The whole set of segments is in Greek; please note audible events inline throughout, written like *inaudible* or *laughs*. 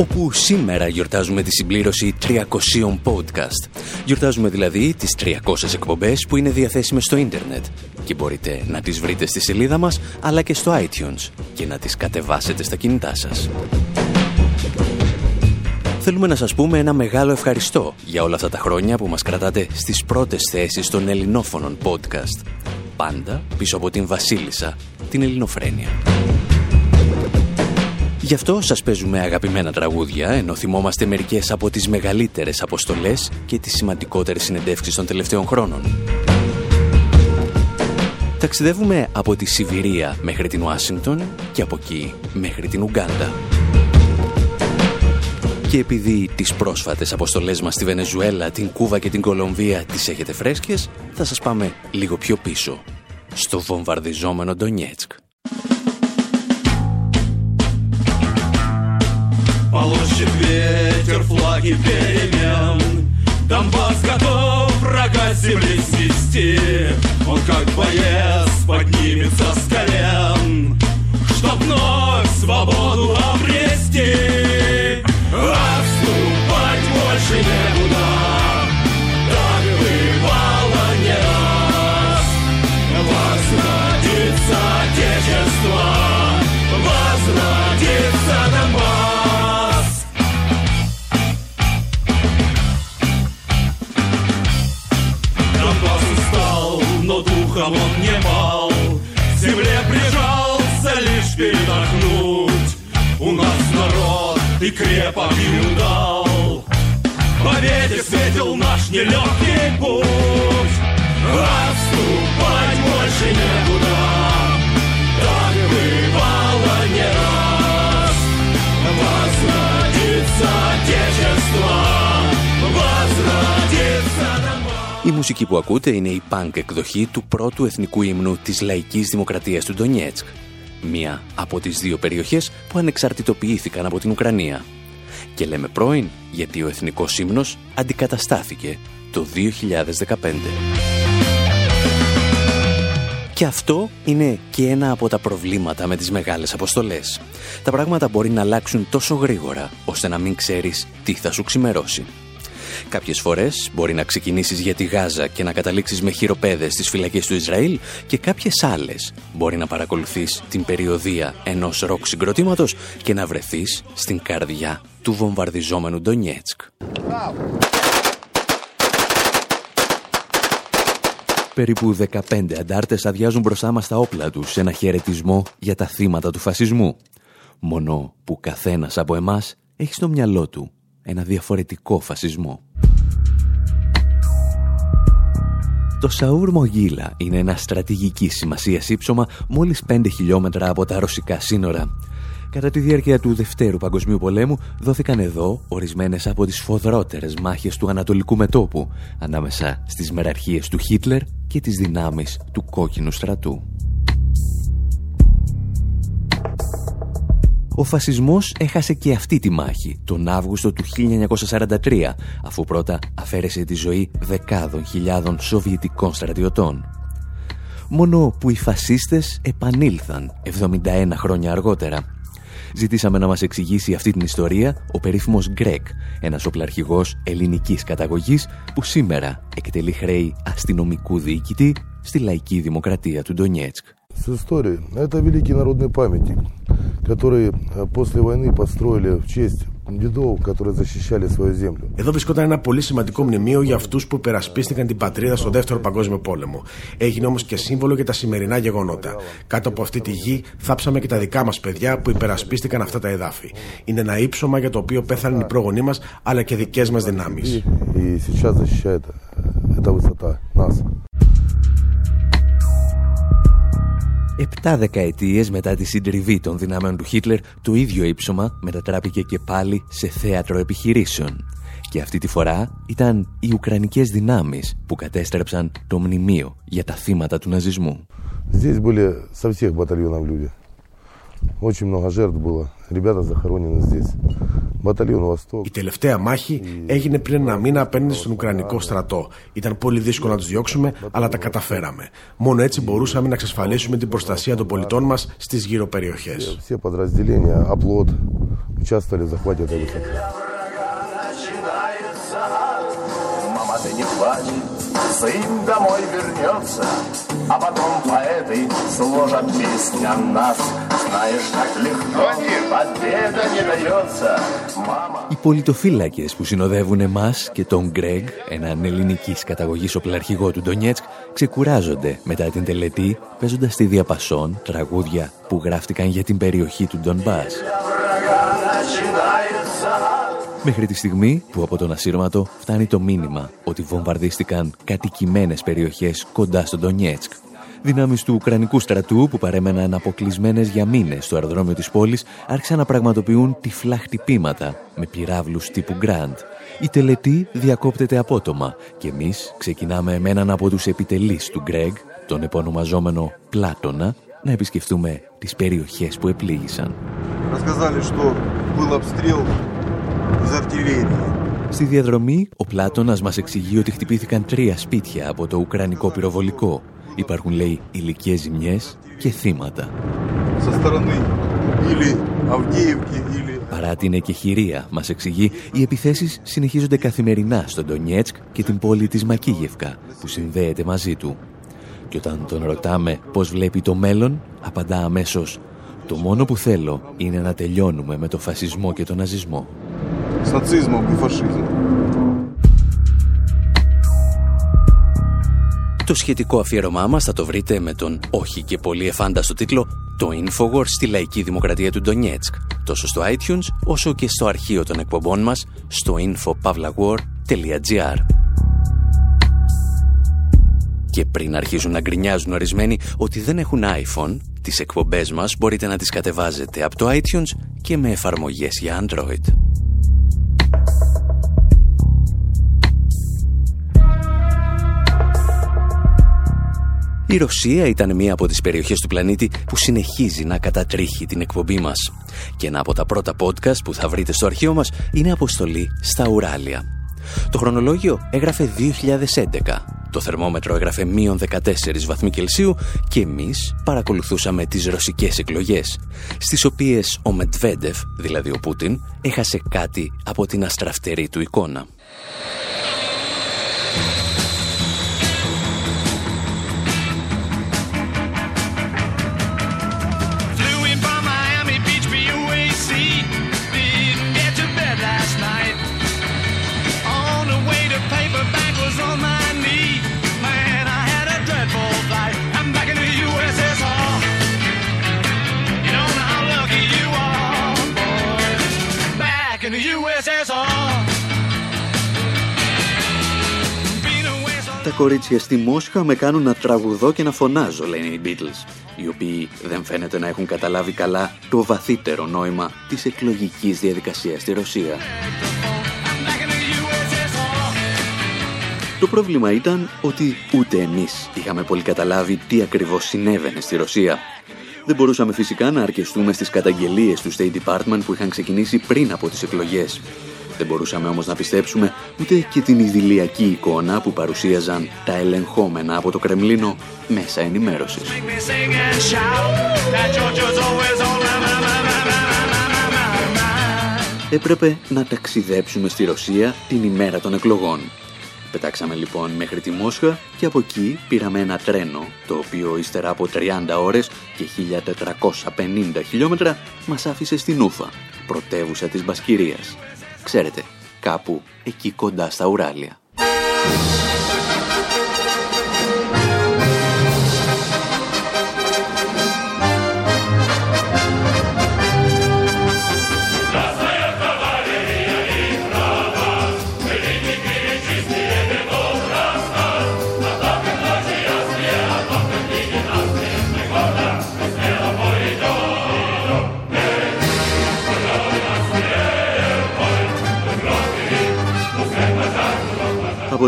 Όπου σήμερα γιορτάζουμε τη συμπλήρωση 300 podcast. Γιορτάζουμε δηλαδή τις 300 εκπομπές που είναι διαθέσιμες στο ίντερνετ και μπορείτε να τις βρείτε στη σελίδα μας αλλά και στο iTunes και να τις κατεβάσετε στα κινητά σας. Θέλουμε να σας πούμε ένα μεγάλο ευχαριστώ για όλα αυτά τα χρόνια που μας κρατάτε στις πρώτες θέσεις των ελληνόφωνων podcast. Πάντα πίσω από την Βασίλισσα, την Ελληνοφρένεια. Γι' αυτό σας παίζουμε αγαπημένα τραγούδια, ενώ θυμόμαστε μερικές από τις μεγαλύτερες αποστολές και τις σημαντικότερες συνεντεύξεις των τελευταίων χρόνων. Ταξιδεύουμε από τη Σιβηρία μέχρι την Ουάσιγκτον και από εκεί μέχρι την Ουγκάντα. Και επειδή τις πρόσφατες αποστολές μας στη Βενεζουέλα, την Κούβα και την Κολομβία τις έχετε φρέσκες, θα σας πάμε λίγο πιο πίσω, στο βομβαρδιζόμενο Ντονιέτσκ. Полощет ветер флаги перемен. Донбасс готов врага земли свести Он как боец поднимется μουσική που ακούτε είναι η punk εκδοχή του πρώτου εθνικού ύμνου της λαϊκής δημοκρατίας του Ντονιέτσκ. Μία από τις δύο περιοχές που ανεξαρτητοποιήθηκαν από την Ουκρανία. Και λέμε πρώην γιατί ο εθνικός ύμνος αντικαταστάθηκε το 2015. Και αυτό είναι και ένα από τα προβλήματα με τις μεγάλες αποστολές. Τα πράγματα μπορεί να αλλάξουν τόσο γρήγορα, ώστε να μην ξέρεις τι θα σου ξημερώσει. Κάποιες φορές μπορεί να ξεκινήσεις για τη Γάζα και να καταλήξεις με χειροπέδες στις φυλακές του Ισραήλ και κάποιες άλλες μπορεί να παρακολουθείς την περιοδία ενός ροκ συγκροτήματος και να βρεθείς στην καρδιά του βομβαρδιζόμενου Ντονιέτσκ. Περίπου 15 αντάρτες αδειάζουν μπροστά μας τα όπλα τους σε ένα χαιρετισμό για τα θύματα του φασισμού. Μόνο που καθένας από εμάς έχει στο μυαλό του ένα διαφορετικό φασισμό. Το Σαούρ Μογίλα είναι ένα στρατηγική σημασίας ύψωμα μόλις 5 χιλιόμετρα από τα ρωσικά σύνορα. Κατά τη διάρκεια του Δευτέρου Παγκοσμίου Πολέμου δόθηκαν εδώ ορισμένες από τις φοδρότερες μάχες του Ανατολικού Μετόπου ανάμεσα στις μεραρχίες του Χίτλερ και τις δυνάμεις του Κόκκινου Στρατού. Ο φασισμός έχασε και αυτή τη μάχη τον Αύγουστο του 1943, αφού πρώτα αφαίρεσε τη ζωή δεκάδων χιλιάδων σοβιετικών στρατιωτών. Μόνο που οι φασίστες επανήλθαν 71 χρόνια αργότερα. Ζητήσαμε να μας εξηγήσει αυτή την ιστορία ο περίφημος Γκρέκ, ένας οπλαρχηγός ελληνικής καταγωγής που σήμερα εκτελεί χρέη αστυνομικού διοικητή στη λαϊκή δημοκρατία του Ντονιέτσκ с историей. Это великий народный памятник, который э, после войны построили в честь дедов, которые защищали свою землю. Εδώ βρισκόταν ένα πολύ σημαντικό μνημείο για αυτού που υπερασπίστηκαν την πατρίδα στο Δεύτερο Παγκόσμιο Πόλεμο. Έγινε όμω και σύμβολο για τα σημερινά γεγονότα. Κάτω από αυτή τη γη θάψαμε και τα δικά μα παιδιά που υπερασπίστηκαν αυτά τα εδάφη. Είναι ένα ύψωμα για το οποίο πέθαναν οι πρόγονοί μα αλλά και δικέ μα δυνάμει. Επτά δεκαετίες μετά τη συντριβή των δυνάμεων του Χίτλερ, το ίδιο ύψωμα μετατράπηκε και πάλι σε θέατρο επιχειρήσεων. Και αυτή τη φορά ήταν οι Ουκρανικές δυνάμεις που κατέστρεψαν το μνημείο για τα θύματα του ναζισμού. Здесь были со всех батальонов люди. Очень много жертв было. Ребята захоронены здесь. η τελευταία μάχη έγινε πριν ένα μήνα απέναντι στον Ουκρανικό στρατό. Ήταν πολύ δύσκολο να τους διώξουμε, αλλά τα καταφέραμε. Μόνο έτσι μπορούσαμε να εξασφαλίσουμε την προστασία των πολιτών μας στις γύρω περιοχές сын домой вернется, а потом поэты сложат песни о нас. Знаешь, так легко победа не дается. Мама. Οι πολιτοφύλακες που συνοδεύουν εμάς και τον Γκρέγ, έναν ελληνικής καταγωγής οπλαρχηγό του Ντονιέτσκ, ξεκουράζονται μετά την τελετή παίζοντας στη διαπασόν τραγούδια που γράφτηκαν για την περιοχή του Ντονμπάς. Μέχρι τη στιγμή που από τον ασύρματο φτάνει το μήνυμα ότι βομβαρδίστηκαν κατοικημένες περιοχές κοντά στον Ντονιέτσκ. Δυνάμεις του Ουκρανικού στρατού που παρέμεναν αποκλεισμένες για μήνες στο αεροδρόμιο της πόλης άρχισαν να πραγματοποιούν τυφλά χτυπήματα με πυράβλους τύπου Γκραντ. Η τελετή διακόπτεται απότομα και εμείς ξεκινάμε με έναν από τους επιτελείς του Γκρέγ, τον επωνομαζόμενο Πλάτωνα, να επισκεφτούμε τις περιοχές που επλήγησαν. Στη διαδρομή, ο Πλάτωνας μας εξηγεί ότι χτυπήθηκαν τρία σπίτια από το ουκρανικό πυροβολικό. Υπάρχουν, λέει, ηλικίες ζημιές και θύματα. Παρά την εκεχηρία, μας εξηγεί, οι επιθέσεις συνεχίζονται καθημερινά στον Ντονιέτσκ και την πόλη της Μακίγευκα, που συνδέεται μαζί του. Και όταν τον ρωτάμε πώς βλέπει το μέλλον, απαντά αμέσως «Το μόνο που θέλω είναι να τελειώνουμε με το φασισμό και τον ναζισμό» с нацизмом и фашизмом. Το σχετικό αφιέρωμά μας θα το βρείτε με τον όχι και πολύ εφάνταστο τίτλο «Το Infowars στη Λαϊκή Δημοκρατία του Ντονιέτσκ» τόσο στο iTunes όσο και στο αρχείο των εκπομπών μας στο infopavlawar.gr Και πριν αρχίζουν να γκρινιάζουν ορισμένοι ότι δεν έχουν iPhone, τις εκπομπές μας μπορείτε να τις κατεβάζετε από το iTunes και με εφαρμογές για Android. Η Ρωσία ήταν μία από τις περιοχές του πλανήτη που συνεχίζει να κατατρίχει την εκπομπή μας. Και ένα από τα πρώτα podcast που θα βρείτε στο αρχείο μας είναι αποστολή στα Ουράλια. Το χρονολόγιο έγραφε 2011. Το θερμόμετρο έγραφε μείον 14 βαθμοί Κελσίου και εμείς παρακολουθούσαμε τις ρωσικές εκλογές, στις οποίες ο Μετβέντεφ, δηλαδή ο Πούτιν, έχασε κάτι από την αστραφτερή του εικόνα. Κορίτσια στη Μόσχα με κάνουν να τραγουδώ και να φωνάζω, λένε οι Beatles, οι οποίοι δεν φαίνεται να έχουν καταλάβει καλά το βαθύτερο νόημα της εκλογικής διαδικασίας στη Ρωσία. back in the USSR. Το πρόβλημα ήταν ότι ούτε εμείς είχαμε πολύ καταλάβει τι ακριβώς συνέβαινε στη Ρωσία. Δεν μπορούσαμε φυσικά να αρκεστούμε στις καταγγελίες του State Department που είχαν ξεκινήσει πριν από τις εκλογές. Δεν μπορούσαμε όμως να πιστέψουμε ούτε και την ιδηλιακή εικόνα που παρουσίαζαν τα ελεγχόμενα από το Κρεμλίνο μέσα ενημέρωσης. Make me sing and shout. That Georgia's always on my, my, my, my, my, my, my, my. Έπρεπε να ταξιδέψουμε στη Ρωσία την ημέρα των εκλογών. Πετάξαμε λοιπόν μέχρι τη Μόσχα και από εκεί πήραμε ένα τρένο, το οποίο ύστερα από 30 ώρες και 1450 χιλιόμετρα μας άφησε στην Ούφα, πρωτεύουσα της Μπασκυρίας. Ξέρετε, κάπου εκεί κοντά στα Ουράλια.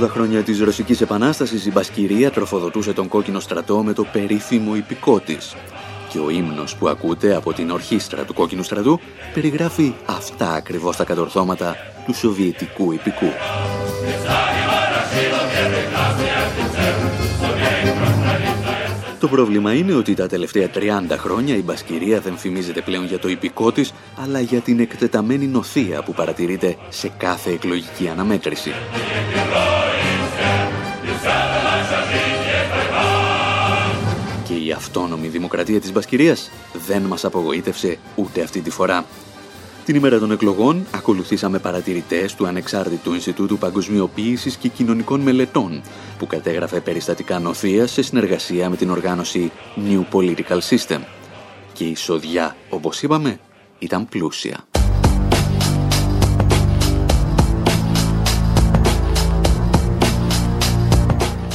Τα χρόνια της Ρωσικής Επανάστασης η Μπασκυρία τροφοδοτούσε τον κόκκινο στρατό με το περίφημο υπηκό της. Και ο ύμνος που ακούτε από την ορχήστρα του κόκκινου στρατού περιγράφει αυτά ακριβώς τα κατορθώματα του Σοβιετικού υπηκού. Το πρόβλημα είναι ότι τα τελευταία 30 χρόνια η Μπασκυρία δεν φημίζεται πλέον για το υπηκό της, αλλά για την εκτεταμένη νοθεία που παρατηρείται σε κάθε εκλογική αναμέτρηση. Η αυτόνομη δημοκρατία της Μπασκυρίας δεν μας απογοήτευσε ούτε αυτή τη φορά. Την ημέρα των εκλογών ακολουθήσαμε παρατηρητές του Ανεξάρτητου Ινστιτούτου Παγκοσμιοποίησης και Κοινωνικών Μελετών που κατέγραφε περιστατικά νοθείας σε συνεργασία με την οργάνωση New Political System. Και η σοδιά, όπως είπαμε, ήταν πλούσια.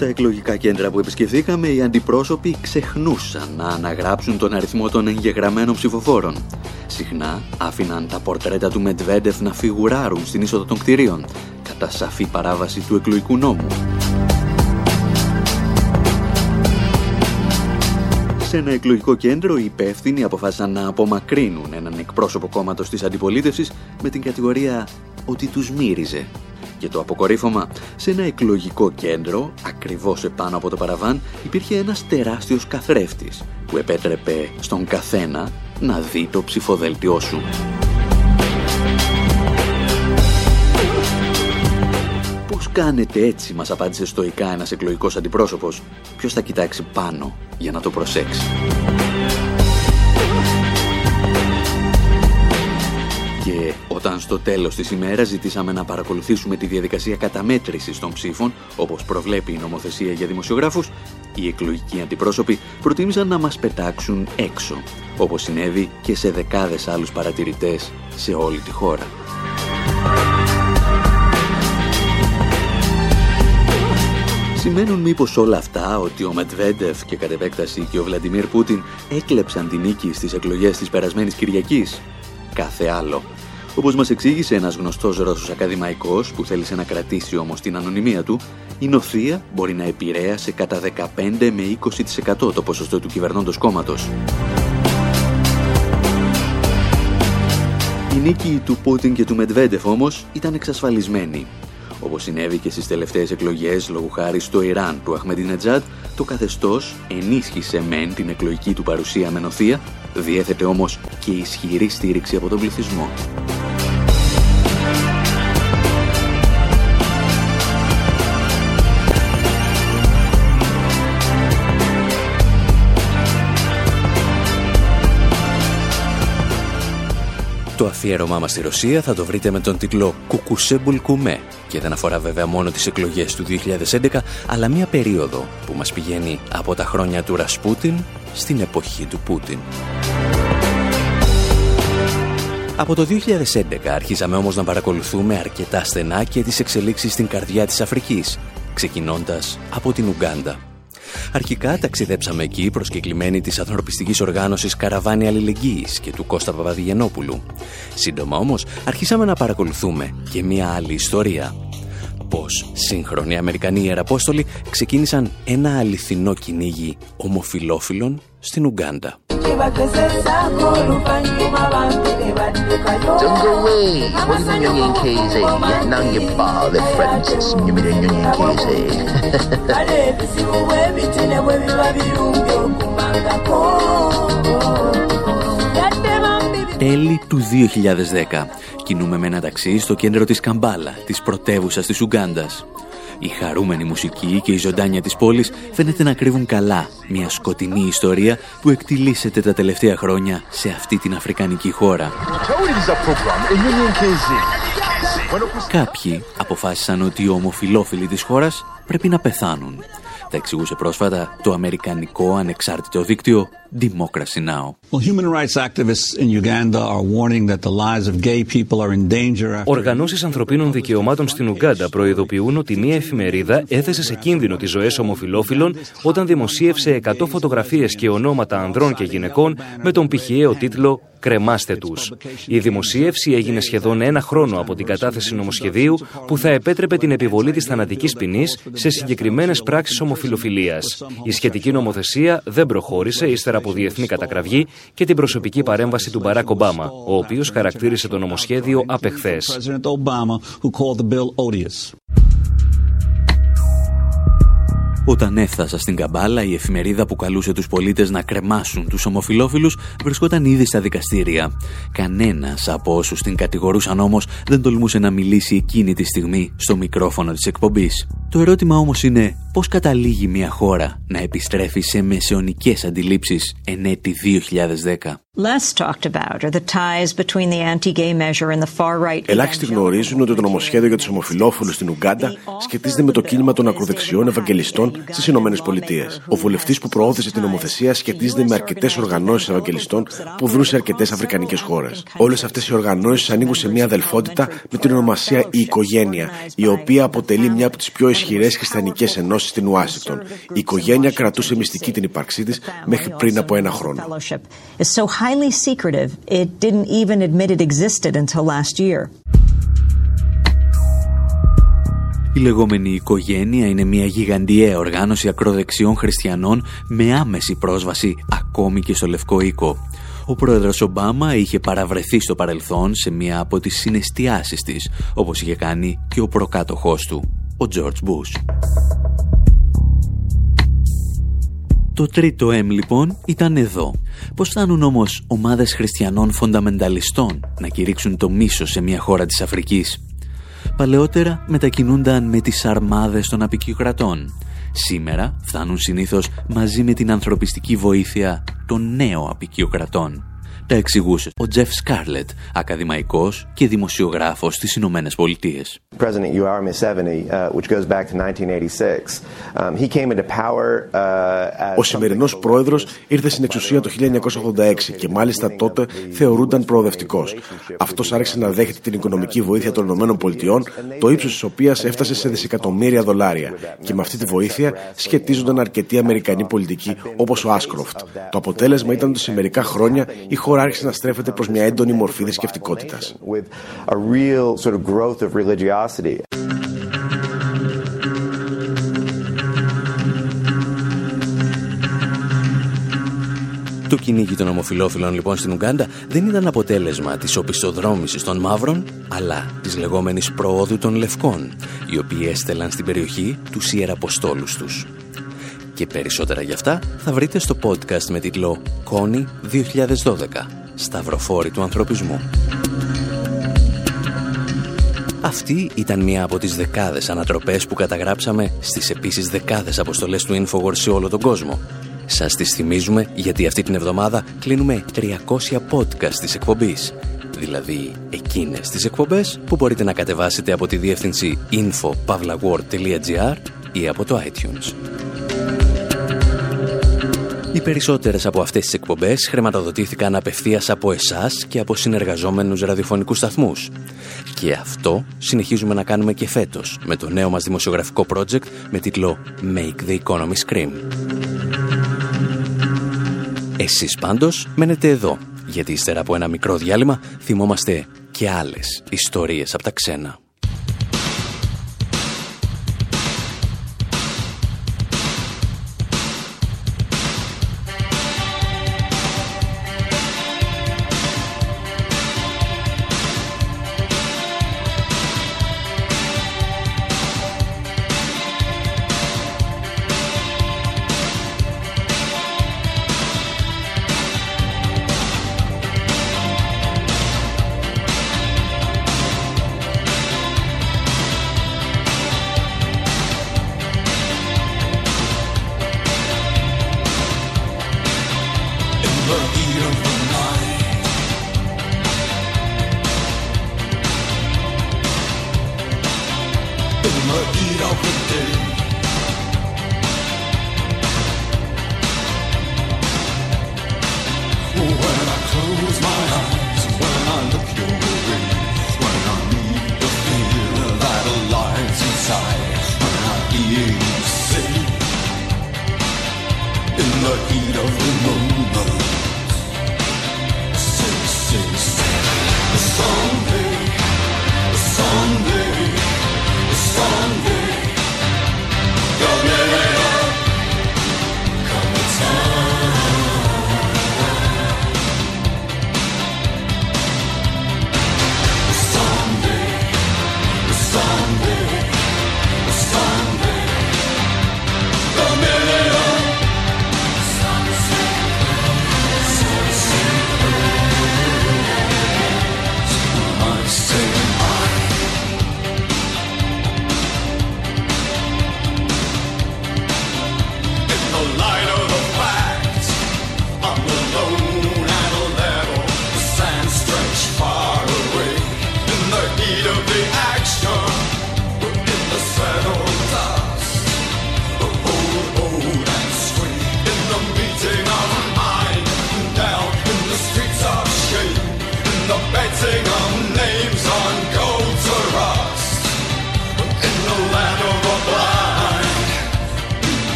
Στα εκλογικά κέντρα που επισκεφθήκαμε, οι αντιπρόσωποι ξεχνούσαν να αναγράψουν τον αριθμό των εγγεγραμμένων ψηφοφόρων. Συχνά άφηναν τα πορτρέτα του Μετβέντεφ να φιγουράρουν στην είσοδο των κτηρίων, κατά σαφή παράβαση του εκλογικού νόμου. Σε ένα εκλογικό κέντρο, οι υπεύθυνοι αποφάσισαν να απομακρύνουν έναν εκπρόσωπο κόμματος της αντιπολίτευσης με την κατηγορία ότι τους μύριζε και το αποκορύφωμα, σε ένα εκλογικό κέντρο, ακριβώς επάνω από το παραβάν, υπήρχε ένας τεράστιος καθρέφτης που επέτρεπε στον καθένα να δει το ψηφοδέλτιό σου. Πώς κάνετε έτσι, μας απάντησε στοικά ένας εκλογικός αντιπρόσωπος. Ποιος θα κοιτάξει πάνω για να το προσέξει. Και όταν στο τέλος της ημέρας ζητήσαμε να παρακολουθήσουμε τη διαδικασία καταμέτρησης των ψήφων, όπως προβλέπει η νομοθεσία για δημοσιογράφους, οι εκλογικοί αντιπρόσωποι προτίμησαν να μας πετάξουν έξω, όπως συνέβη και σε δεκάδες άλλους παρατηρητές σε όλη τη χώρα. Σημαίνουν μήπως όλα αυτά ότι ο Μετβέντεφ και κατ' επέκταση και ο Βλαντιμίρ Πούτιν έκλεψαν την νίκη στις εκλογές της περασμένης Κυριακής; Κάθε άλλο. Όπως μας εξήγησε ένας γνωστός Ρώσος ακαδημαϊκός που θέλησε να κρατήσει όμως την ανωνυμία του, η νοθεία μπορεί να επηρέασε κατά 15 με 20% το ποσοστό του κυβερνώντος κόμματος. Η νίκη του Πούτιν και του Μετβέντεφ όμως ήταν εξασφαλισμένη. Όπως συνέβη και στις τελευταίες εκλογές λόγω χάρη στο Ιράν του Αχμεντινετζάντ, το καθεστώς ενίσχυσε μεν την εκλογική του παρουσία με νοθεία, διέθετε όμως και ισχυρή στήριξη από τον πληθυσμό. Το αφιέρωμά μας στη Ρωσία θα το βρείτε με τον τίτλο «Κουκουσέμπουλ Κουμέ» και δεν αφορά βέβαια μόνο τις εκλογές του 2011, αλλά μια περίοδο που μας πηγαίνει από τα χρόνια του Ρασπούτιν στην εποχή του Πούτιν. Από το 2011 αρχίσαμε όμως να παρακολουθούμε αρκετά στενά και τις εξελίξεις στην καρδιά της Αφρικής, ξεκινώντας από την Ουγκάντα. Αρχικά ταξιδέψαμε εκεί προσκεκλημένοι της ανθρωπιστικής οργάνωσης Καραβάνη Αλληλεγγύης και του Κώστα Παπαδηγενόπουλου. Σύντομα όμως αρχίσαμε να παρακολουθούμε και μια άλλη ιστορία. Πώς σύγχρονοι Αμερικανοί Ιεραπόστολοι ξεκίνησαν ένα αληθινό κυνήγι ομοφιλόφιλων στην Ουγκάντα. *laughs* *laughs* Τέλη του 2010 κινούμε με ένα ταξί στο κέντρο της Καμπάλα, της πρωτεύουσας της Ουγκάντας. Η χαρούμενη μουσική και η ζωντάνια της πόλης φαίνεται να κρύβουν καλά μια σκοτεινή ιστορία που εκτιλήσεται τα τελευταία χρόνια σε αυτή την αφρικανική χώρα. Κάποιοι αποφάσισαν ότι οι ομοφιλόφιλοι της χώρας πρέπει να πεθάνουν. Τα εξηγούσε πρόσφατα το αμερικανικό ανεξάρτητο δίκτυο Democracy Now! Οργανώσεις ανθρωπίνων δικαιωμάτων στην Ουγκάντα προειδοποιούν ότι μία εφημερίδα έθεσε σε κίνδυνο τις ζωές ομοφιλόφιλων όταν δημοσίευσε 100 φωτογραφίες και ονόματα ανδρών και γυναικών με τον πηχιαίο τίτλο κρεμάστε τους. Η δημοσίευση έγινε σχεδόν ένα χρόνο από την κατάθεση νομοσχεδίου που θα επέτρεπε την επιβολή της θανατικής ποινής σε συγκεκριμένες πράξεις ομοφιλοφιλίας. Η σχετική νομοθεσία δεν προχώρησε ύστερα από διεθνή κατακραυγή και την προσωπική παρέμβαση του Μπαράκ Ομπάμα, ο οποίος χαρακτήρισε το νομοσχέδιο απεχθές. Όταν έφτασα στην Καμπάλα, η εφημερίδα που καλούσε τους πολίτες να κρεμάσουν τους ομοφιλόφιλους βρισκόταν ήδη στα δικαστήρια. Κανένας από όσους την κατηγορούσαν όμως δεν τολμούσε να μιλήσει εκείνη τη στιγμή στο μικρόφωνο της εκπομπής. Το ερώτημα όμως είναι πώς καταλήγει μια χώρα να επιστρέφει σε μεσαιωνικές αντιλήψεις εν έτη 2010. Ελάχιστοι γνωρίζουν ότι το νομοσχέδιο για τους ομοφυλόφιλους στην Ουγκάντα σχετίζεται με το κίνημα των ακροδεξιών Ευαγγελιστών στις Ηνωμένες Πολιτείες. Ο βουλευτής που προώθησε την νομοθεσία σχετίζεται με αρκετές οργανώσεις Ευαγγελιστών που δρούν σε αρκετές Αφρικανικές χώρες. Όλες αυτές οι οργανώσεις ανήκουν σε μια αδελφότητα με την ονομασία Η Οικογένεια, η οποία αποτελεί μια από τις πιο ισχυρές χριστιανικές ενώσεις στην Ουάσιγκτον. Η οικογένεια κρατούσε μυστική την ύπαρξή της μέχρι πριν από ένα χρόνο. Highly secretive. It didn't even admit it existed until last year. Η λεγόμενη οικογένεια είναι μια γιγαντιαία οργάνωση ακροδεξιών χριστιανών με άμεση πρόσβαση ακόμη και στο Λευκό Οίκο. Ο πρόεδρος Ομπάμα είχε παραβρεθεί στο παρελθόν σε μια από τις συναισθιάσεις της, όπως είχε κάνει και ο προκάτοχός του, ο George Bush. Το τρίτο M λοιπόν ήταν εδώ. Πώς φτάνουν όμως ομάδες χριστιανών φονταμενταλιστών να κηρύξουν το μίσο σε μια χώρα της Αφρικής; Παλαιότερα μετακινούνταν με τις αρμάδες των απικιοκρατών. Σήμερα φτάνουν συνήθως μαζί με την ανθρωπιστική βοήθεια των νέων απικιοκρατών τα εξηγούσες ο Τζεφ Σκάρλετ, ακαδημαϊκός και δημοσιογράφος στις Ηνωμένες Πολιτείες. Ο σημερινός πρόεδρος ήρθε στην εξουσία το 1986 και μάλιστα τότε θεωρούνταν προοδευτικός. Αυτός άρχισε να δέχεται την οικονομική βοήθεια των Ηνωμένων Πολιτειών, το ύψος της οποίας έφτασε σε δισεκατομμύρια δολάρια. Και με αυτή τη βοήθεια σχετίζονταν αρκετοί Αμερικανοί πολιτικοί όπως ο Άσκροφτ. Το αποτέλεσμα ήταν ότι σε μερικά χρόνια η χώρα άρχισε να στρέφεται προς μια έντονη μορφή θρησκευτικότητας. Το κυνήγι των ομοφιλόφιλων λοιπόν στην Ουγκάντα δεν ήταν αποτέλεσμα της οπισθοδρόμησης των μαύρων, αλλά της λεγόμενης προόδου των λευκών, οι οποίοι έστελαν στην περιοχή τους ιεραποστόλους τους. Και περισσότερα γι' αυτά θα βρείτε στο podcast με τίτλο «Κόνη 2012. Σταυροφόρη του ανθρωπισμού». Αυτή ήταν μία από τις δεκάδες ανατροπές που καταγράψαμε στις επίσης δεκάδες αποστολές του Infowars σε όλο τον κόσμο. Σας τις θυμίζουμε γιατί αυτή την εβδομάδα κλείνουμε 300 podcast της εκπομπής. Δηλαδή εκείνες τις εκπομπές που μπορείτε να κατεβάσετε από τη διεύθυνση info.pavlaword.gr ή από το iTunes. Οι περισσότερες από αυτές τις εκπομπές χρηματοδοτήθηκαν απευθείας από εσάς και από συνεργαζόμενους ραδιοφωνικούς σταθμούς. Και αυτό συνεχίζουμε να κάνουμε και φέτος με το νέο μας δημοσιογραφικό project με τίτλο Make the Economy Scream. Εσείς πάντως μένετε εδώ, γιατί ύστερα από ένα μικρό διάλειμμα θυμόμαστε και άλλες ιστορίες από τα ξένα.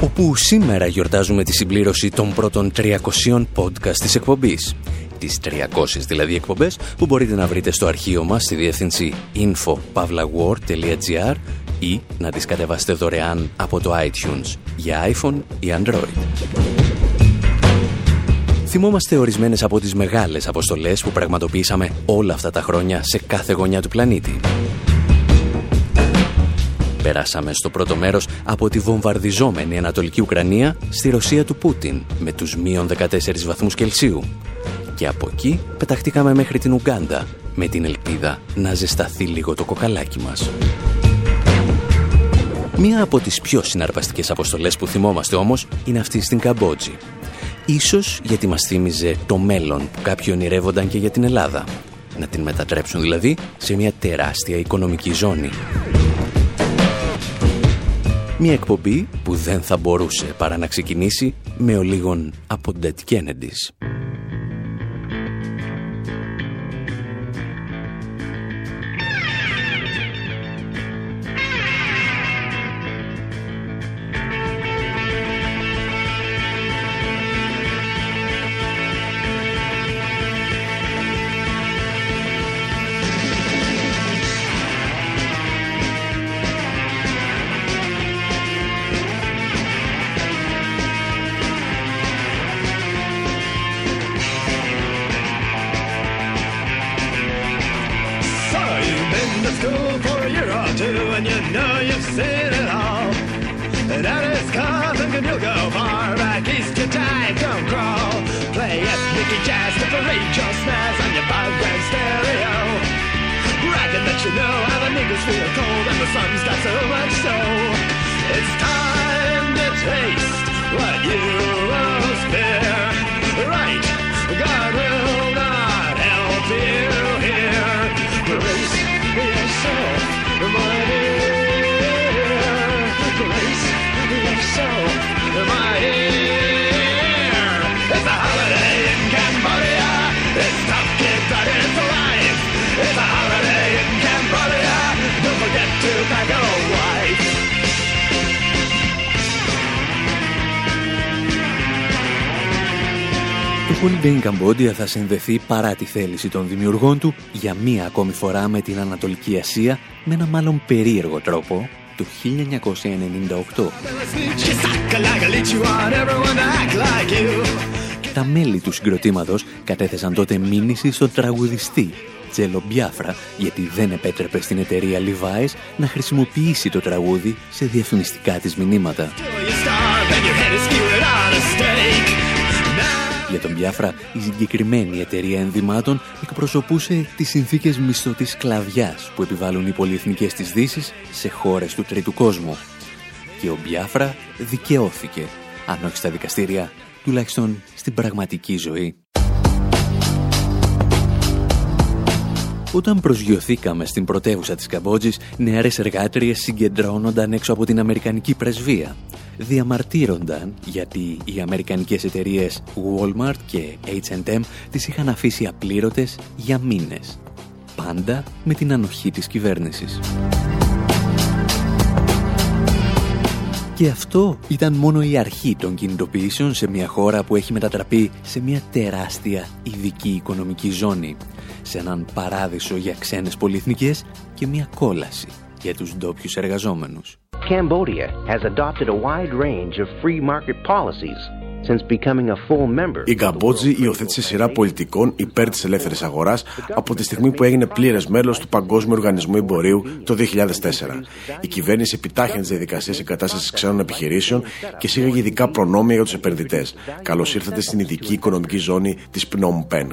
Όπου σήμερα γιορτάζουμε τη συμπλήρωση των πρώτων 300 podcast της εκπομπής τις 300 δηλαδή εκπομπές που μπορείτε να βρείτε στο αρχείο μας στη διεύθυνση info.pavlawar.gr ή να τις κατεβάσετε δωρεάν από το iTunes για iPhone ή Android. Θυμόμαστε ορισμένες από τις μεγάλες αποστολές που πραγματοποιήσαμε όλα αυτά τα χρόνια σε κάθε γωνιά του πλανήτη. Περάσαμε στο πρώτο μέρος από τη βομβαρδιζόμενη Ανατολική Ουκρανία στη Ρωσία του Πούτιν με τους μείον 14 βαθμούς Κελσίου και από εκεί πεταχτήκαμε μέχρι την Ουγκάντα με την ελπίδα να ζεσταθεί λίγο το κοκαλάκι μας. Μία από τις πιο συναρπαστικές αποστολές που θυμόμαστε όμως είναι αυτή στην Καμπότζη. Ίσως γιατί μας θύμιζε το μέλλον που κάποιοι ονειρεύονταν και για την Ελλάδα. Να την μετατρέψουν δηλαδή σε μια τεράστια οικονομική ζώνη. Μια εκπομπή που δεν θα μπορούσε παρά να ξεκινήσει με ο λίγον από Dead Kennedys. What Holiday in Cambodia θα συνδεθεί παρά τη θέληση των δημιουργών του για μία ακόμη φορά με την Ανατολική Ασία με ένα μάλλον περίεργο τρόπο το 1998. Τα μέλη του συγκροτήματος κατέθεσαν τότε μήνυση στον τραγουδιστή Τζέλο Μπιάφρα γιατί δεν επέτρεπε στην εταιρεία Levi's να χρησιμοποιήσει το τραγούδι σε διαφημιστικά της μηνύματα. Για τον Μπιάφρα, η συγκεκριμένη εταιρεία ενδυμάτων εκπροσωπούσε τις συνθήκες μισθωτής σκλαβιάς που επιβάλλουν οι πολυεθνικές της Δύσης σε χώρες του τρίτου κόσμου. Και ο Μπιάφρα δικαιώθηκε, αν όχι στα δικαστήρια, τουλάχιστον στην πραγματική ζωή. Όταν προσγειωθήκαμε στην πρωτεύουσα της Καμπότζης, νεαρές εργάτριες συγκεντρώνονταν έξω από την Αμερικανική πρεσβεία. Διαμαρτύρονταν γιατί οι αμερικανικές εταιρείες Walmart και H&M τις είχαν αφήσει απλήρωτες για μήνες. Πάντα με την ανοχή της κυβέρνησης. Και αυτό ήταν μόνο η αρχή των κινητοποιήσεων σε μια χώρα που έχει μετατραπεί σε μια τεράστια ειδική οικονομική ζώνη σε έναν παράδεισο για ξένες πολυεθνικές και μια κόλαση για τους ντόπιους εργαζόμενους. Cambodia has adopted a wide range of free market policies η Καμπότζη υιοθέτησε σειρά πολιτικών υπέρ της ελεύθερης αγοράς από τη στιγμή που έγινε πλήρες μέλος του Παγκόσμιου Οργανισμού Εμπορίου το 2004. Η κυβέρνηση επιτάχυνε τις διαδικασίες εγκατάστασης ξένων επιχειρήσεων και σήγαγε ειδικά προνόμια για τους επενδυτές. Καλώς ήρθατε στην ειδική οικονομική ζώνη της Phnom Penh.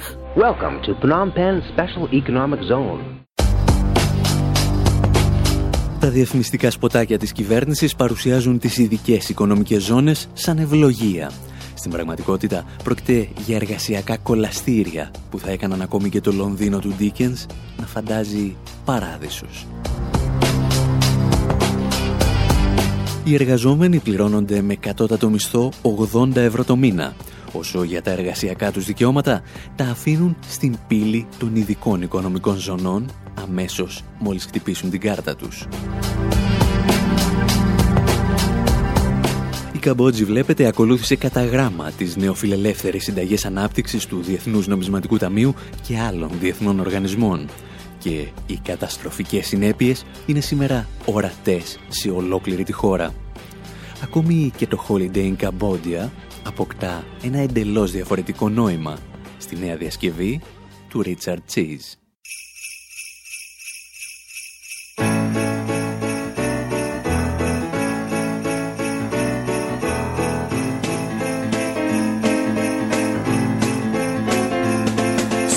Τα διαφημιστικά σποτάκια της κυβέρνησης παρουσιάζουν τις ειδικές οικονομικές ζώνες σαν ευλογία στην πραγματικότητα πρόκειται για εργασιακά κολαστήρια που θα έκαναν ακόμη και το Λονδίνο του Ντίκενς να φαντάζει παράδεισους. Οι εργαζόμενοι πληρώνονται με κατώτατο μισθό 80 ευρώ το μήνα, όσο για τα εργασιακά τους δικαιώματα τα αφήνουν στην πύλη των ειδικών οικονομικών ζωνών αμέσως μόλις χτυπήσουν την κάρτα τους. Καμπότζη βλέπετε ακολούθησε κατά γράμμα τις νεοφιλελεύθερες συνταγές ανάπτυξης του Διεθνούς Νομισματικού Ταμείου και άλλων διεθνών οργανισμών και οι καταστροφικές συνέπειες είναι σήμερα ορατές σε ολόκληρη τη χώρα. Ακόμη και το Holiday in Cambodia αποκτά ένα εντελώς διαφορετικό νόημα στη νέα διασκευή του Richard Cheese.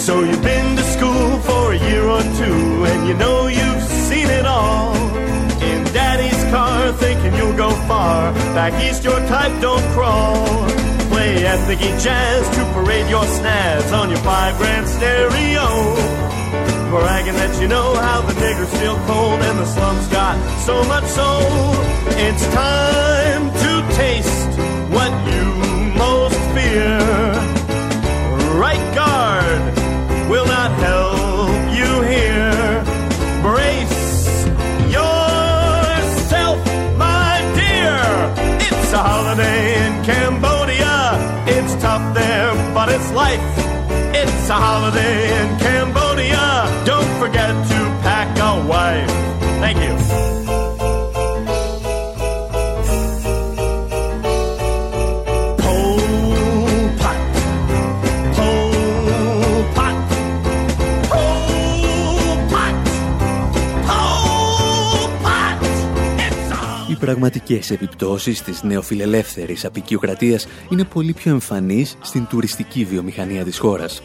So you've been to school for a year or two, and you know go far. Back east, your type don't crawl. Play ethnic jazz to parade your snaz on your five grand stereo. Bragging that you know how the niggers feel cold and the slums got so much soul. It's time to taste what you most fear. Right guard There, but it's life. It's a holiday in Cambodia. Don't forget to pack a wife. Thank you. Πραγματικές επιπτώσεις της νεοφιλελεύθερης απεικιοκρατίας είναι πολύ πιο εμφανείς στην τουριστική βιομηχανία της χώρας.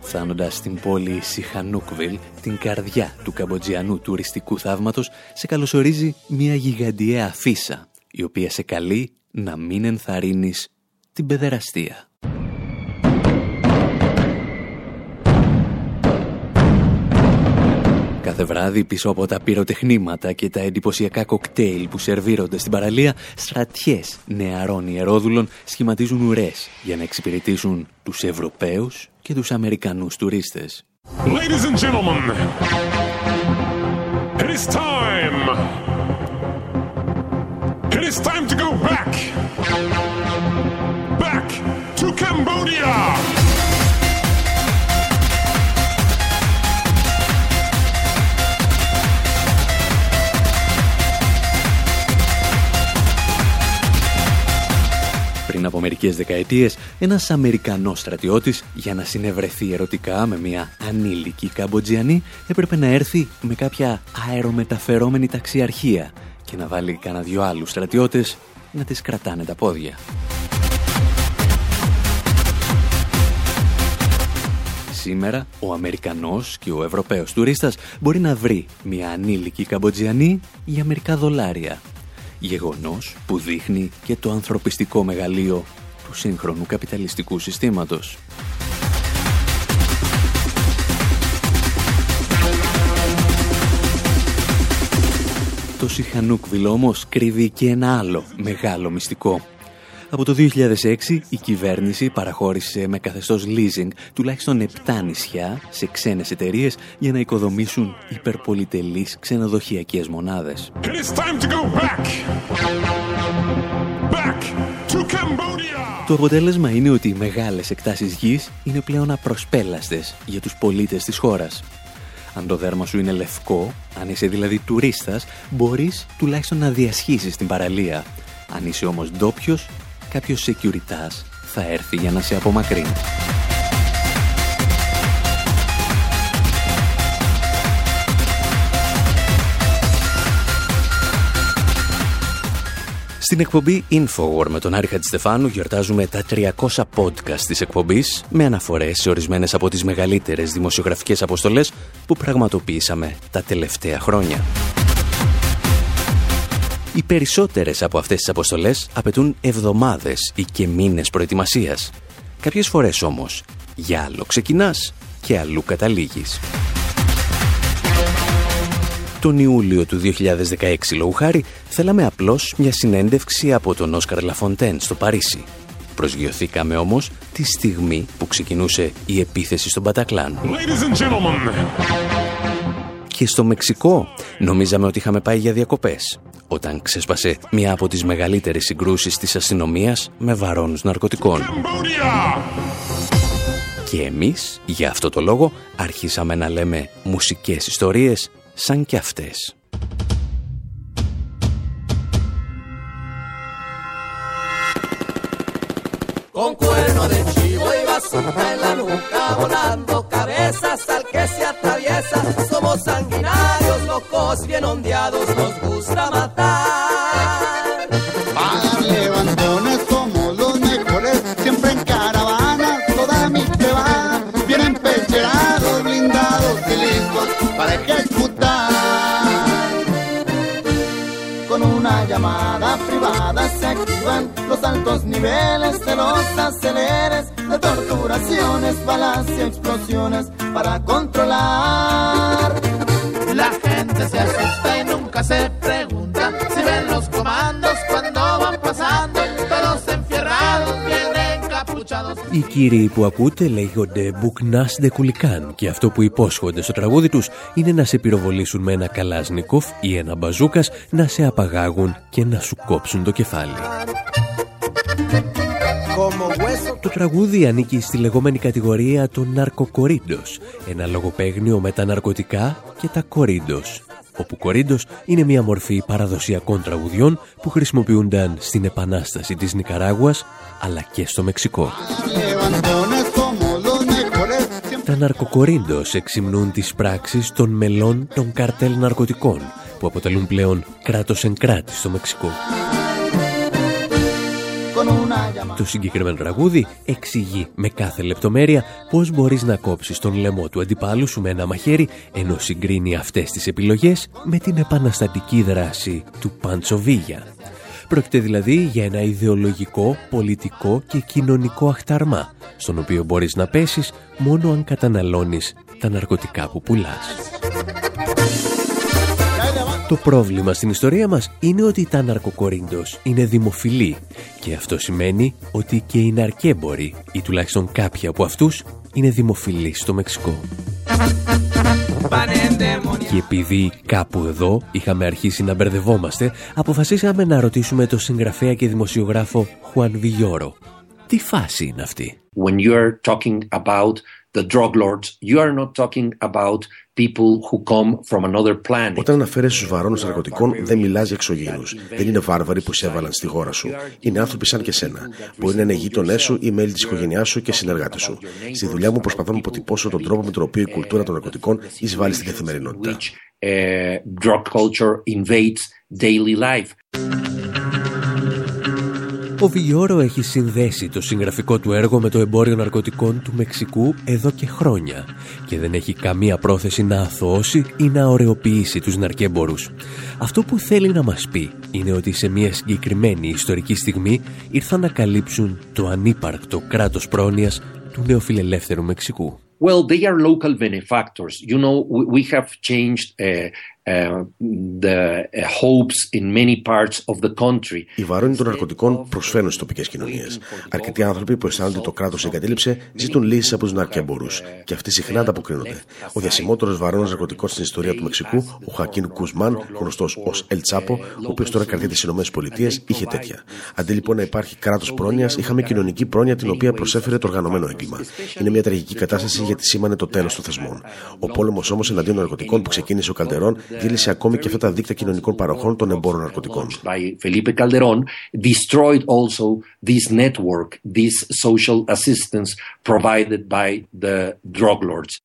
Φτάνοντας στην πόλη Σιχανούκβιλ, την καρδιά του καμποτζιανού τουριστικού θαύματος, σε καλωσορίζει μια γιγαντιαία αφίσα, η οποία σε καλεί να μην ενθαρρύνεις την παιδεραστία. Κάθε βράδυ πίσω από τα πυροτεχνήματα και τα εντυπωσιακά κοκτέιλ που σερβίρονται στην παραλία, στρατιές νεαρών ιερόδουλων σχηματίζουν ουρές για να εξυπηρετήσουν τους Ευρωπαίους και τους Αμερικανούς τουρίστες. Ladies and gentlemen, it is time. It is time to go back. Back to Cambodia. Μερικές δεκαετίες, ένας Αμερικανός στρατιώτης για να συνευρεθεί ερωτικά με μια ανήλικη Καμποτζιανή έπρεπε να έρθει με κάποια αερομεταφερόμενη ταξιαρχία και να βάλει κανένα δυο άλλους στρατιώτες να τις κρατάνε τα πόδια. Σήμερα ο Αμερικανός και ο Ευρωπαίος τουρίστας μπορεί να βρει μια ανήλικη Καμποτζιανή για μερικά δολάρια. Γεγονός που δείχνει και το ανθρωπιστικό μεγαλείο του σύγχρονου καπιταλιστικού συστήματος. Το Σιχανούκβιλ όμως κρύβει και ένα άλλο μεγάλο μυστικό. Από το 2006 η κυβέρνηση παραχώρησε με καθεστώς leasing τουλάχιστον 7 νησιά σε ξένες εταιρείες για να οικοδομήσουν υπερπολιτελείς ξενοδοχειακές μονάδες. It is time to go back. Back to Cambodia. Το αποτέλεσμα είναι ότι οι μεγάλες εκτάσεις γης είναι πλέον απροσπέλαστες για τους πολίτες της χώρας. Αν το δέρμα σου είναι λευκό, αν είσαι δηλαδή τουρίστας, μπορείς τουλάχιστον να διασχίσεις την παραλία. Αν είσαι όμως ντόπιος, κάποιος securitas θα έρθει για να σε απομακρύνει. Στην εκπομπή Infowar με τον Άρη Χατζηστεφάνου γιορτάζουμε τα 300 podcast της εκπομπής με αναφορές σε ορισμένες από τις μεγαλύτερες δημοσιογραφικές αποστολές που πραγματοποιήσαμε τα τελευταία χρόνια. Οι περισσότερες από αυτές τις αποστολές απαιτούν εβδομάδες ή και μήνες προετοιμασίας. Κάποιες φορές όμως, για άλλο ξεκινάς και αλλού καταλήγεις. Τον Ιούλιο του 2016, λόγου χάρη, θέλαμε απλώς μια συνέντευξη από τον Όσκαρ Λαφοντέν στο Παρίσι. Προσγειωθήκαμε όμως τη στιγμή που ξεκινούσε η επίθεση στον Πατακλάν. Ladies and gentlemen, Και στο Μεξικό νομίζαμε ότι είχαμε πάει για διακοπές, όταν ξέσπασε μια από τις μεγαλύτερες συγκρούσεις της αστυνομίας με βαρώνους ναρκωτικών. Cambodia. Και εμείς, για αυτό το λόγο, αρχίσαμε να λέμε μουσικές ιστορίες σαν κι αυτές. con cuerno de bazooka en la nuca, volando cabezas al que se atraviesa. Somos sanguinarios, locos, bien ondeados, nos gusta matar. Los altos niveles de los aceleres de torturaciones, balas y explosiones para controlar. La gente se asusta y nunca se pregunta si ven los comandos Οι κύριοι που ακούτε λέγονται Μπουκνάς Δε Κουλικάν και αυτό που υπόσχονται στο τραγούδι τους είναι να σε πυροβολήσουν με ένα καλάσνικοφ ή ένα μπαζούκας, να σε απαγάγουν και να σου κόψουν το κεφάλι. Το τραγούδι ανήκει στη λεγόμενη κατηγορία των ναρκοκορίντος, ένα λογοπαίγνιο με τα ναρκωτικά και τα κορίντος, όπου κορίντος είναι μια μορφή παραδοσιακών τραγουδιών που χρησιμοποιούνταν στην Επανάσταση της Νικαράγουας αλλά και στο Μεξικό. Levantones somos los mejores, siempre Τα ναρκοκορίντος εξυμνούν τις πράξεις των μελών των καρτέλ ναρκωτικών που αποτελούν πλέον κράτος εν κράτη στο Μεξικό. Con una llamada. Το συγκεκριμένο τραγούδι εξηγεί με κάθε λεπτομέρεια πώς μπορείς να κόψεις τον λαιμό του αντιπάλου σου με ένα μαχαίρι ενώ συγκρίνει αυτές τις επιλογές με την επαναστατική δράση του Παντσοβίγια. Πρόκειται δηλαδή για ένα ιδεολογικό, πολιτικό και κοινωνικό αχταρμά στον οποίο μπορείς να πέσεις μόνο αν καταναλώνεις τα ναρκωτικά που πουλάς. Το πρόβλημα στην ιστορία μας είναι ότι τα ναρκοκορίντος είναι δημοφιλή και αυτό σημαίνει ότι και οι ναρκέμποροι ή τουλάχιστον κάποιοι από αυτούς είναι δημοφιλείς στο Μεξικό. Και επειδή κάπου εδώ είχαμε αρχίσει να μπερδευόμαστε, αποφασίσαμε να ρωτήσουμε τον συγγραφέα και δημοσιογράφο Χουάν Βιγιόρο. Τι φάση είναι αυτή; When you're talking about the drug lords, you are not talking about people who come from another planet. Όταν αναφέρεσαι στους βαρώνους ναρκωτικών, δεν μιλάς για εξωγήινους. Δεν είναι βάρβαροι που σε έβαλαν στη χώρα σου. Είναι άνθρωποι σαν και σένα. Μπορεί να είναι γείτονές σου ή μέλη της οικογένειάς σου και συνεργάτες σου. Στη δουλειά μου προσπαθώ να αποτυπώσω τον τρόπο με τον οποίο η κουλτούρα των ναρκωτικών εισβάλλει στην καθημερινότητα. Uh, drug culture invades daily life. Ο Βιγιόρο έχει συνδέσει το συγγραφικό του έργο με το εμπόριο ναρκωτικών του Μεξικού εδώ και χρόνια και δεν έχει καμία πρόθεση να αθωώσει ή να ωρεοποιήσει τους ναρκέμπορους. Αυτό που θέλει να μας πει είναι ότι σε μια συγκεκριμένη ιστορική στιγμή ήρθαν να καλύψουν το ανύπαρκτο κράτος πρόνοιας του νεοφιλελεύθερου Μεξικού. Well, they are local benefactors. You know, we, we have changed uh, uh, the uh, hopes in many parts of the country. Οι βαρόνοι των ναρκωτικών προσφέρουν στις τοπικές κοινωνίες. Αρκετοί άνθρωποι που αισθάνονται ότι το κράτος εγκατέλειψε ζητούν λύσεις από τους ναρκέμπορου και αυτοί συχνά ανταποκρίνονται. Ο διασημότερος βαρόνο ναρκωτικών στην ιστορία του Μεξικού, ο Χακίν Κουσμάν, γνωστός ως Ελ Τσάπο, ο οποίος τώρα κρατείται στις ΗΠΑ, είχε τέτοια. Αντί λοιπόν να υπάρχει κράτος πρόνοιας, είχαμε κοινωνική πρόνοια την οποία προσέφερε το οργανωμένο έγκλημα. Είναι μια τραγική κατάσταση γιατί σήμανε το τέλος των θεσμών. Ο πόλεμος όμως εναντίον ναρκωτικών που ξεκίνησε ο Καλτερών διέλυσε ακόμη και αυτά τα δίκτυα κοινωνικών παροχών των εμπόρων ναρκωτικών. By Felipe Calderón destroyed also this network, this social assistance provided by the drug lords.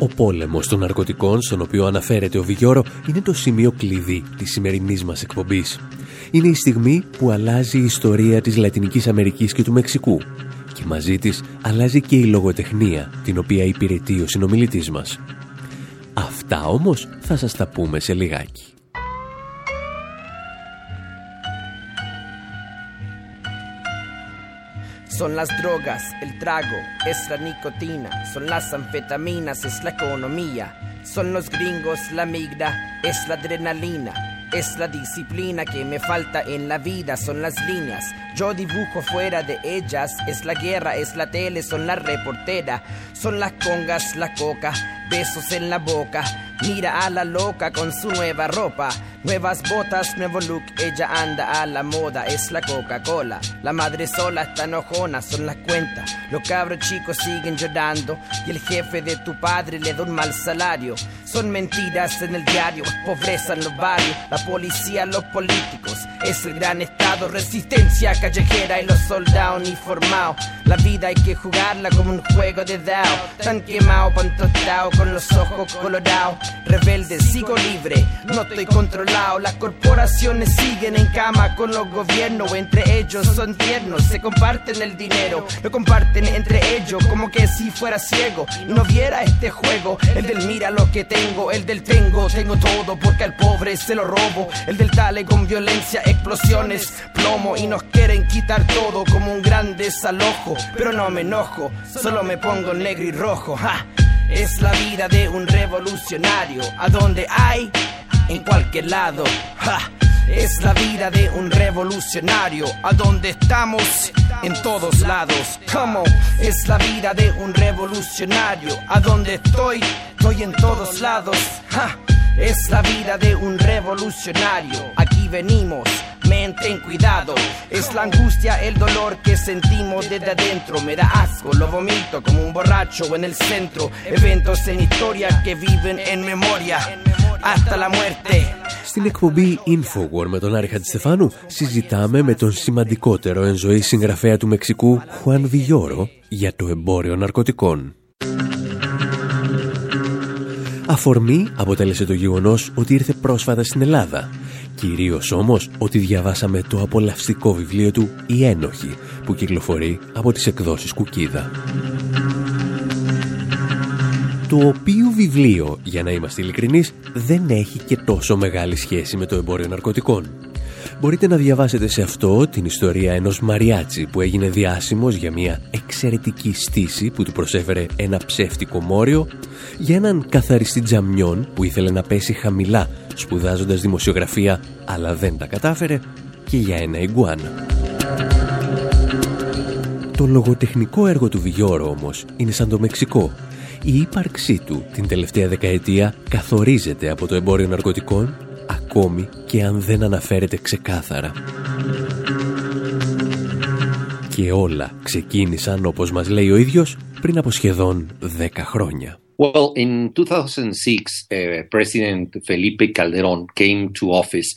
Ο πόλεμος των ναρκωτικών, στον οποίο αναφέρεται ο Βιγιόρο, είναι το σημείο κλειδί της σημερινής μας εκπομπής. Είναι η στιγμή που αλλάζει η ιστορία της Λατινικής Αμερικής και του Μεξικού και μαζί της αλλάζει και η λογοτεχνία την οποία υπηρετεί ο συνομιλητής μας. Αυτά όμως θα σας τα πούμε σε λιγάκι. Son las drogas, el trago, es la nicotina, son las anfetaminas, es la economía, son los gringos, la migra, es la adrenalina, es la disciplina que me falta en la vida, son las líneas, yo dibujo fuera de ellas, es la guerra, es la tele, son la reportera, son las congas, la coca, besos en la boca, mira a la loca con su nueva ropa, nuevas botas, nuevo look, ella anda a la moda, es la Coca-Cola, la madre sola está enojona, son las cuentas, los cabros chicos siguen llorando y el jefe de tu padre le da un mal salario, son mentiras en el diario, pobreza en los barrios, la policía, los políticos, es el gran estado, resistencia callejera y los soldados uniformados, la vida hay que jugarla como un juego de dao, tan quemado, pan tostado, con los ojos colorados, rebelde, sigo libre, no estoy controlado, las corporaciones siguen en cama con los gobiernos, entre ellos son tiernos, se comparten el dinero, lo comparten entre ellos como que si fuera ciego y no viera este juego, el del mira lo que tengo, el del tengo, tengo todo porque al pobre se lo robo, el del dale con violencia, explosiones, plomo y nos quieren quitar todo como un gran desalojo, pero no me enojo, solo me pongo negro y rojo. Es la vida de un revolucionario, a donde hay, en cualquier lado. Es la vida de un revolucionario, a donde estamos, en todos lados. ¿Cómo? Es la vida de un revolucionario, a donde estoy, estoy en todos lados. Es la vida de un revolucionario, aquí venimos, men, ten cuidado. Es la angustia, el dolor que sentimos desde adentro. Me da asco, lo vomito como un borracho en el centro. Eventos en historia que viven en memoria. Hasta la muerte. Στην εκπομπή Infowar με τον Άρη Χατζηστεφάνου συζητάμε με τον σημαντικότερο εν ζωή συγγραφέα του Μεξικού Χουάν Βιγιόρο για το εμπόριο ναρκωτικών. Αφορμή αποτέλεσε το γεγονός ότι ήρθε πρόσφατα στην Ελλάδα. Κυρίως όμως ότι διαβάσαμε το απολαυστικό βιβλίο του «Η Ένοχη» που κυκλοφορεί από τις εκδόσεις Κουκίδα. Το οποίο βιβλίο, για να είμαστε ειλικρινείς, δεν έχει και τόσο μεγάλη σχέση με το εμπόριο ναρκωτικών. Μπορείτε να διαβάσετε σε αυτό την ιστορία ενός Μαριάτσι που έγινε διάσημος για μια εξαιρετική στήση που του προσέφερε ένα ψεύτικο μόριο, για έναν καθαριστή τζαμιών που ήθελε να πέσει χαμηλά σπουδάζοντας δημοσιογραφία αλλά δεν τα κατάφερε και για ένα ιγκουάνα. Το λογοτεχνικό έργο του Βιγιόρο όμως είναι σαν το Μεξικό. Η ύπαρξή του την τελευταία δεκαετία καθορίζεται από το εμπόριο ναρκωτικών ακόμη και αν δεν αναφέρεται ξεκάθαρα. Και όλα ξεκίνησαν, όπως μας λέει ο ίδιος, πριν από σχεδόν 10 χρόνια. Well, in 2006, uh, President Felipe Calderón came to office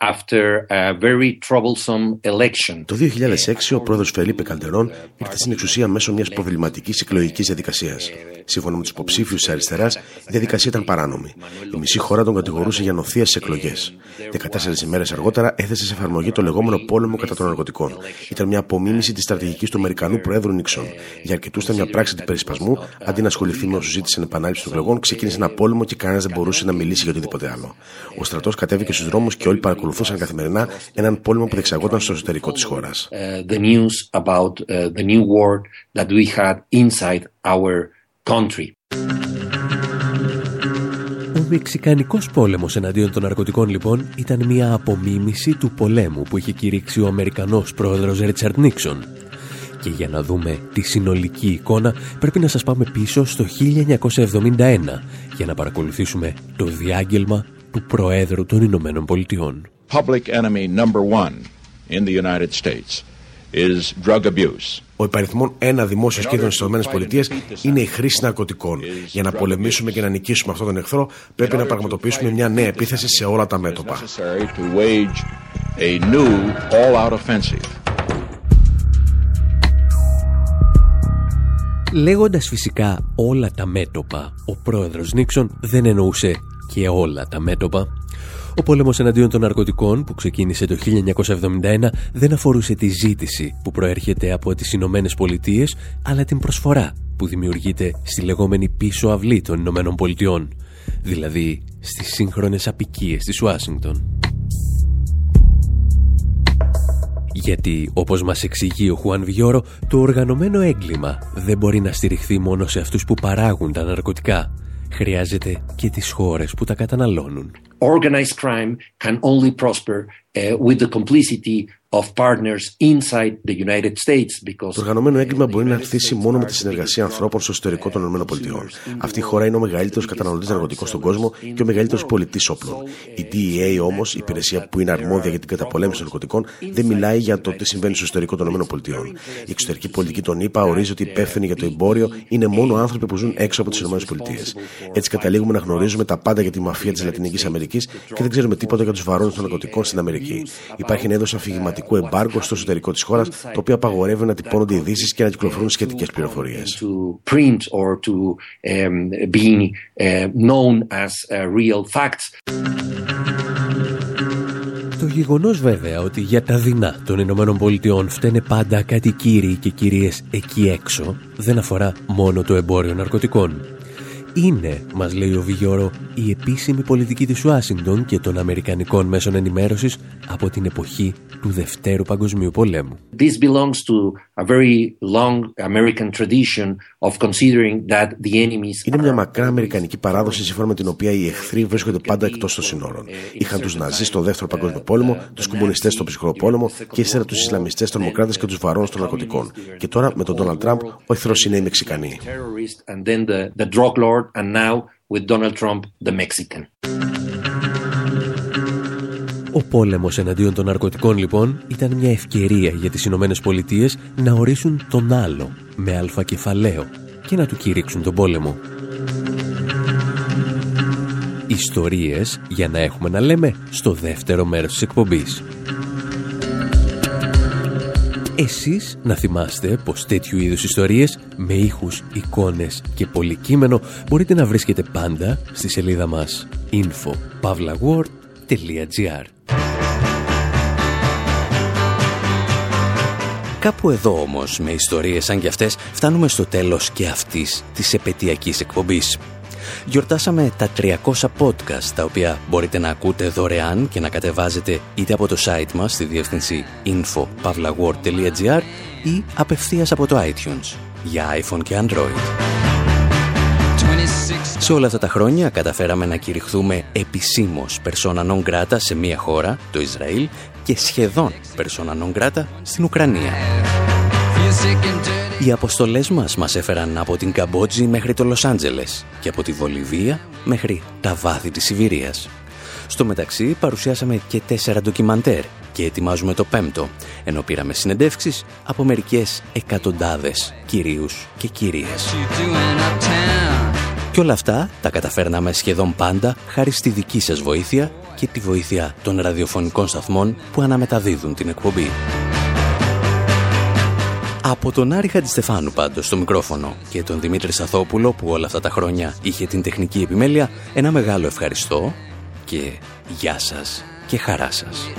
after a very troublesome election. Το 2006 ο πρόεδρος Φελίπε Καλτερών ήρθε στην εξουσία μέσω μιας προβληματικής εκλογικής διαδικασίας. Σύμφωνα με τους υποψήφιους της αριστεράς, η διαδικασία ήταν παράνομη. Η μισή χώρα τον κατηγορούσε για νοθεία στι εκλογές. 14 ημέρες αργότερα έθεσε σε εφαρμογή το λεγόμενο πόλεμο κατά των ναρκωτικών. Ήταν μια απομίμηση της στρατηγικής του Αμερικανού Προέδρου Νίξον. Για αρκετούς ήταν μια πράξη αντιπερισπασμού, αντί να ασχοληθεί με όσου ζήτησαν επανάληψη των εκλογών, ξεκίνησε ένα πόλεμο και κανένας δεν μπορούσε να μιλήσει για οτιδήποτε άλλο. Ο στρατός κατέβηκε στους δρόμους και όλοι παρακολουθούσαν καθημερινά έναν πόλεμο που διεξαγόταν στο εσωτερικό της χώρας. Uh, the news about uh, the new war that we had inside our country. Ο Μεξικανικός πόλεμος εναντίον των ναρκωτικών λοιπόν ήταν μια απομίμηση του πολέμου που είχε κηρύξει ο Αμερικανός πρόεδρος Ρίτσαρντ Νίξον. Και για να δούμε τη συνολική εικόνα πρέπει να σας πάμε πίσω στο 1971 για να παρακολουθήσουμε το διάγγελμα του Προέδρου των Ηνωμένων Πολιτειών. Public enemy number one in the United States is drug abuse. Ο υπαριθμόν ένα δημόσιος κίνδυνος στις ΗΠΑ είναι η χρήση ναρκωτικών. Για να πολεμήσουμε και να νικήσουμε αυτόν τον εχθρό, πρέπει να πραγματοποιήσουμε μια νέα επίθεση σε όλα τα μέτωπα. Λέγοντας φυσικά όλα τα μέτωπα, ο πρόεδρος Νίξον δεν εννοούσε και όλα τα μέτωπα. Ο πόλεμος εναντίον των ναρκωτικών που ξεκίνησε το 1971 δεν αφορούσε τη ζήτηση που προέρχεται από τις Ηνωμένες Πολιτείες, αλλά την προσφορά που δημιουργείται στη λεγόμενη πίσω αυλή των Ηνωμένων Πολιτειών, δηλαδή στις σύγχρονες απικίες της Ουάσιγκτον. Γιατί, όπως μας εξηγεί ο Χουάν Βιόρο, το οργανωμένο έγκλημα δεν μπορεί να στηριχθεί μόνο σε αυτούς που παράγουν τα ναρκωτικά. Χρειάζεται και τις χώρες που τα καταναλώνουν. Organized crime can only prosper uh, with the complicity of partners inside the United States because το οργανωμένο έγκλημα μπορεί να ανθίσει μόνο με τη συνεργασία ανθρώπων στο εσωτερικό των ΗΠΑ. Αυτή η χώρα είναι ο μεγαλύτερος καταναλωτής ναρκωτικών στον κόσμο και ο μεγαλύτερος πολιτής όπλων. Η DEA όμως, η υπηρεσία που είναι αρμόδια για την καταπολέμηση των ναρκωτικών, δεν μιλάει για το τι συμβαίνει στο εσωτερικό των ΗΠΑ. Η εξωτερική πολιτική των ΗΠΑ ορίζει ότι υπεύθυνοι για το εμπόριο είναι μόνο άνθρωποι που ζουν έξω από τις ΗΠΑ. Έτσι καταλήγουμε να γνωρίζουμε τα πάντα για τη μαφία της Λατινικής Αμερικής και δεν ξέρουμε τίποτα για τους βαρώνε των ναρκωτικών στην Αμερική. Υπάρχει ένα είδος αφηγηματικού εμπάργου στο εσωτερικό της χώρας, το οποίο απαγορεύει να τυπώνονται ειδήσεις και να κυκλοφορούν σχετικές πληροφορίες. Το γεγονός βέβαια ότι για τα δεινά των Ηνωμένων Πολιτειών φταίνε πάντα κάτι κύριοι και κυρίες εκεί έξω δεν αφορά μόνο το εμπόριο ναρκωτικών είναι, μας λέει ο Βιγιώρο, η επίσημη πολιτική της Ουάσιγκτον και των Αμερικανικών μέσων ενημέρωσης από την εποχή του Δευτέρου Παγκοσμίου Πολέμου. This belongs to a very long American tradition of considering that the enemies Είναι μια μακρά αμερικανική παράδοση σύμφωνα με την οποία οι εχθροί βρίσκονται πάντα εκτός των συνόρων. Είχαν τους Ναζί στο Δεύτερο Παγκόσμιο Πόλεμο, τους κομμουνιστές στο Ψυχρό Πόλεμο και ύστερα τους Ισλαμιστές τρομοκράτες και τους βαρώνους των ναρκωτικών. Και τώρα με τον Ντόναλτ Τραμπ ο εχθρός είναι οι Μεξικανοί. And now with Donald Trump, the Mexican. Ο πόλεμος εναντίον των ναρκωτικών λοιπόν ήταν μια ευκαιρία για τις Ηνωμένες Πολιτείες να ορίσουν τον άλλο με αλφακεφαλαίο και να του κηρύξουν τον πόλεμο. Ιστορίες για να έχουμε να λέμε στο δεύτερο μέρος της εκπομπής. Εσείς να θυμάστε πως τέτοιου είδους ιστορίες με ήχους, εικόνες και πολυκείμενο μπορείτε να βρίσκετε πάντα στη σελίδα μας info.pavlaword.gr Κάπου εδώ όμως με ιστορίες σαν και αυτές φτάνουμε στο τέλος και αυτής της επαιτειακής εκπομπής. Γιορτάσαμε τα 300 podcast τα οποία μπορείτε να ακούτε δωρεάν και να κατεβάζετε είτε από το site μας στη διεύθυνση info.pavlaword.gr ή απευθείας από το iTunes για iPhone και Android. Σε όλα αυτά τα χρόνια καταφέραμε να κηρυχθούμε επισήμως persona non grata σε μία χώρα, το Ισραήλ, και σχεδόν persona non grata στην Ουκρανία. Οι αποστολές μας μας έφεραν από την Καμπότζη μέχρι το Λος Άντζελες και από τη Βολιβία μέχρι τα βάθη της Σιβηρίας. Στο μεταξύ παρουσιάσαμε και τέσσερα ντοκιμαντέρ και ετοιμάζουμε το πέμπτο, ενώ πήραμε συνεντεύξεις από μερικές εκατοντάδες κυρίους και κυρίες. Και όλα αυτά τα καταφέρναμε σχεδόν πάντα χάρη στη δική σας βοήθεια και τη βοήθεια των ραδιοφωνικών σταθμών που αναμεταδίδουν την εκπομπή. Από τον Άρη Χαντιστεφάνου πάντως στο μικρόφωνο και τον Δημήτρη Σαθόπουλο που όλα αυτά τα χρόνια είχε την τεχνική επιμέλεια, ένα μεγάλο ευχαριστώ και γεια σας και χαρά σας.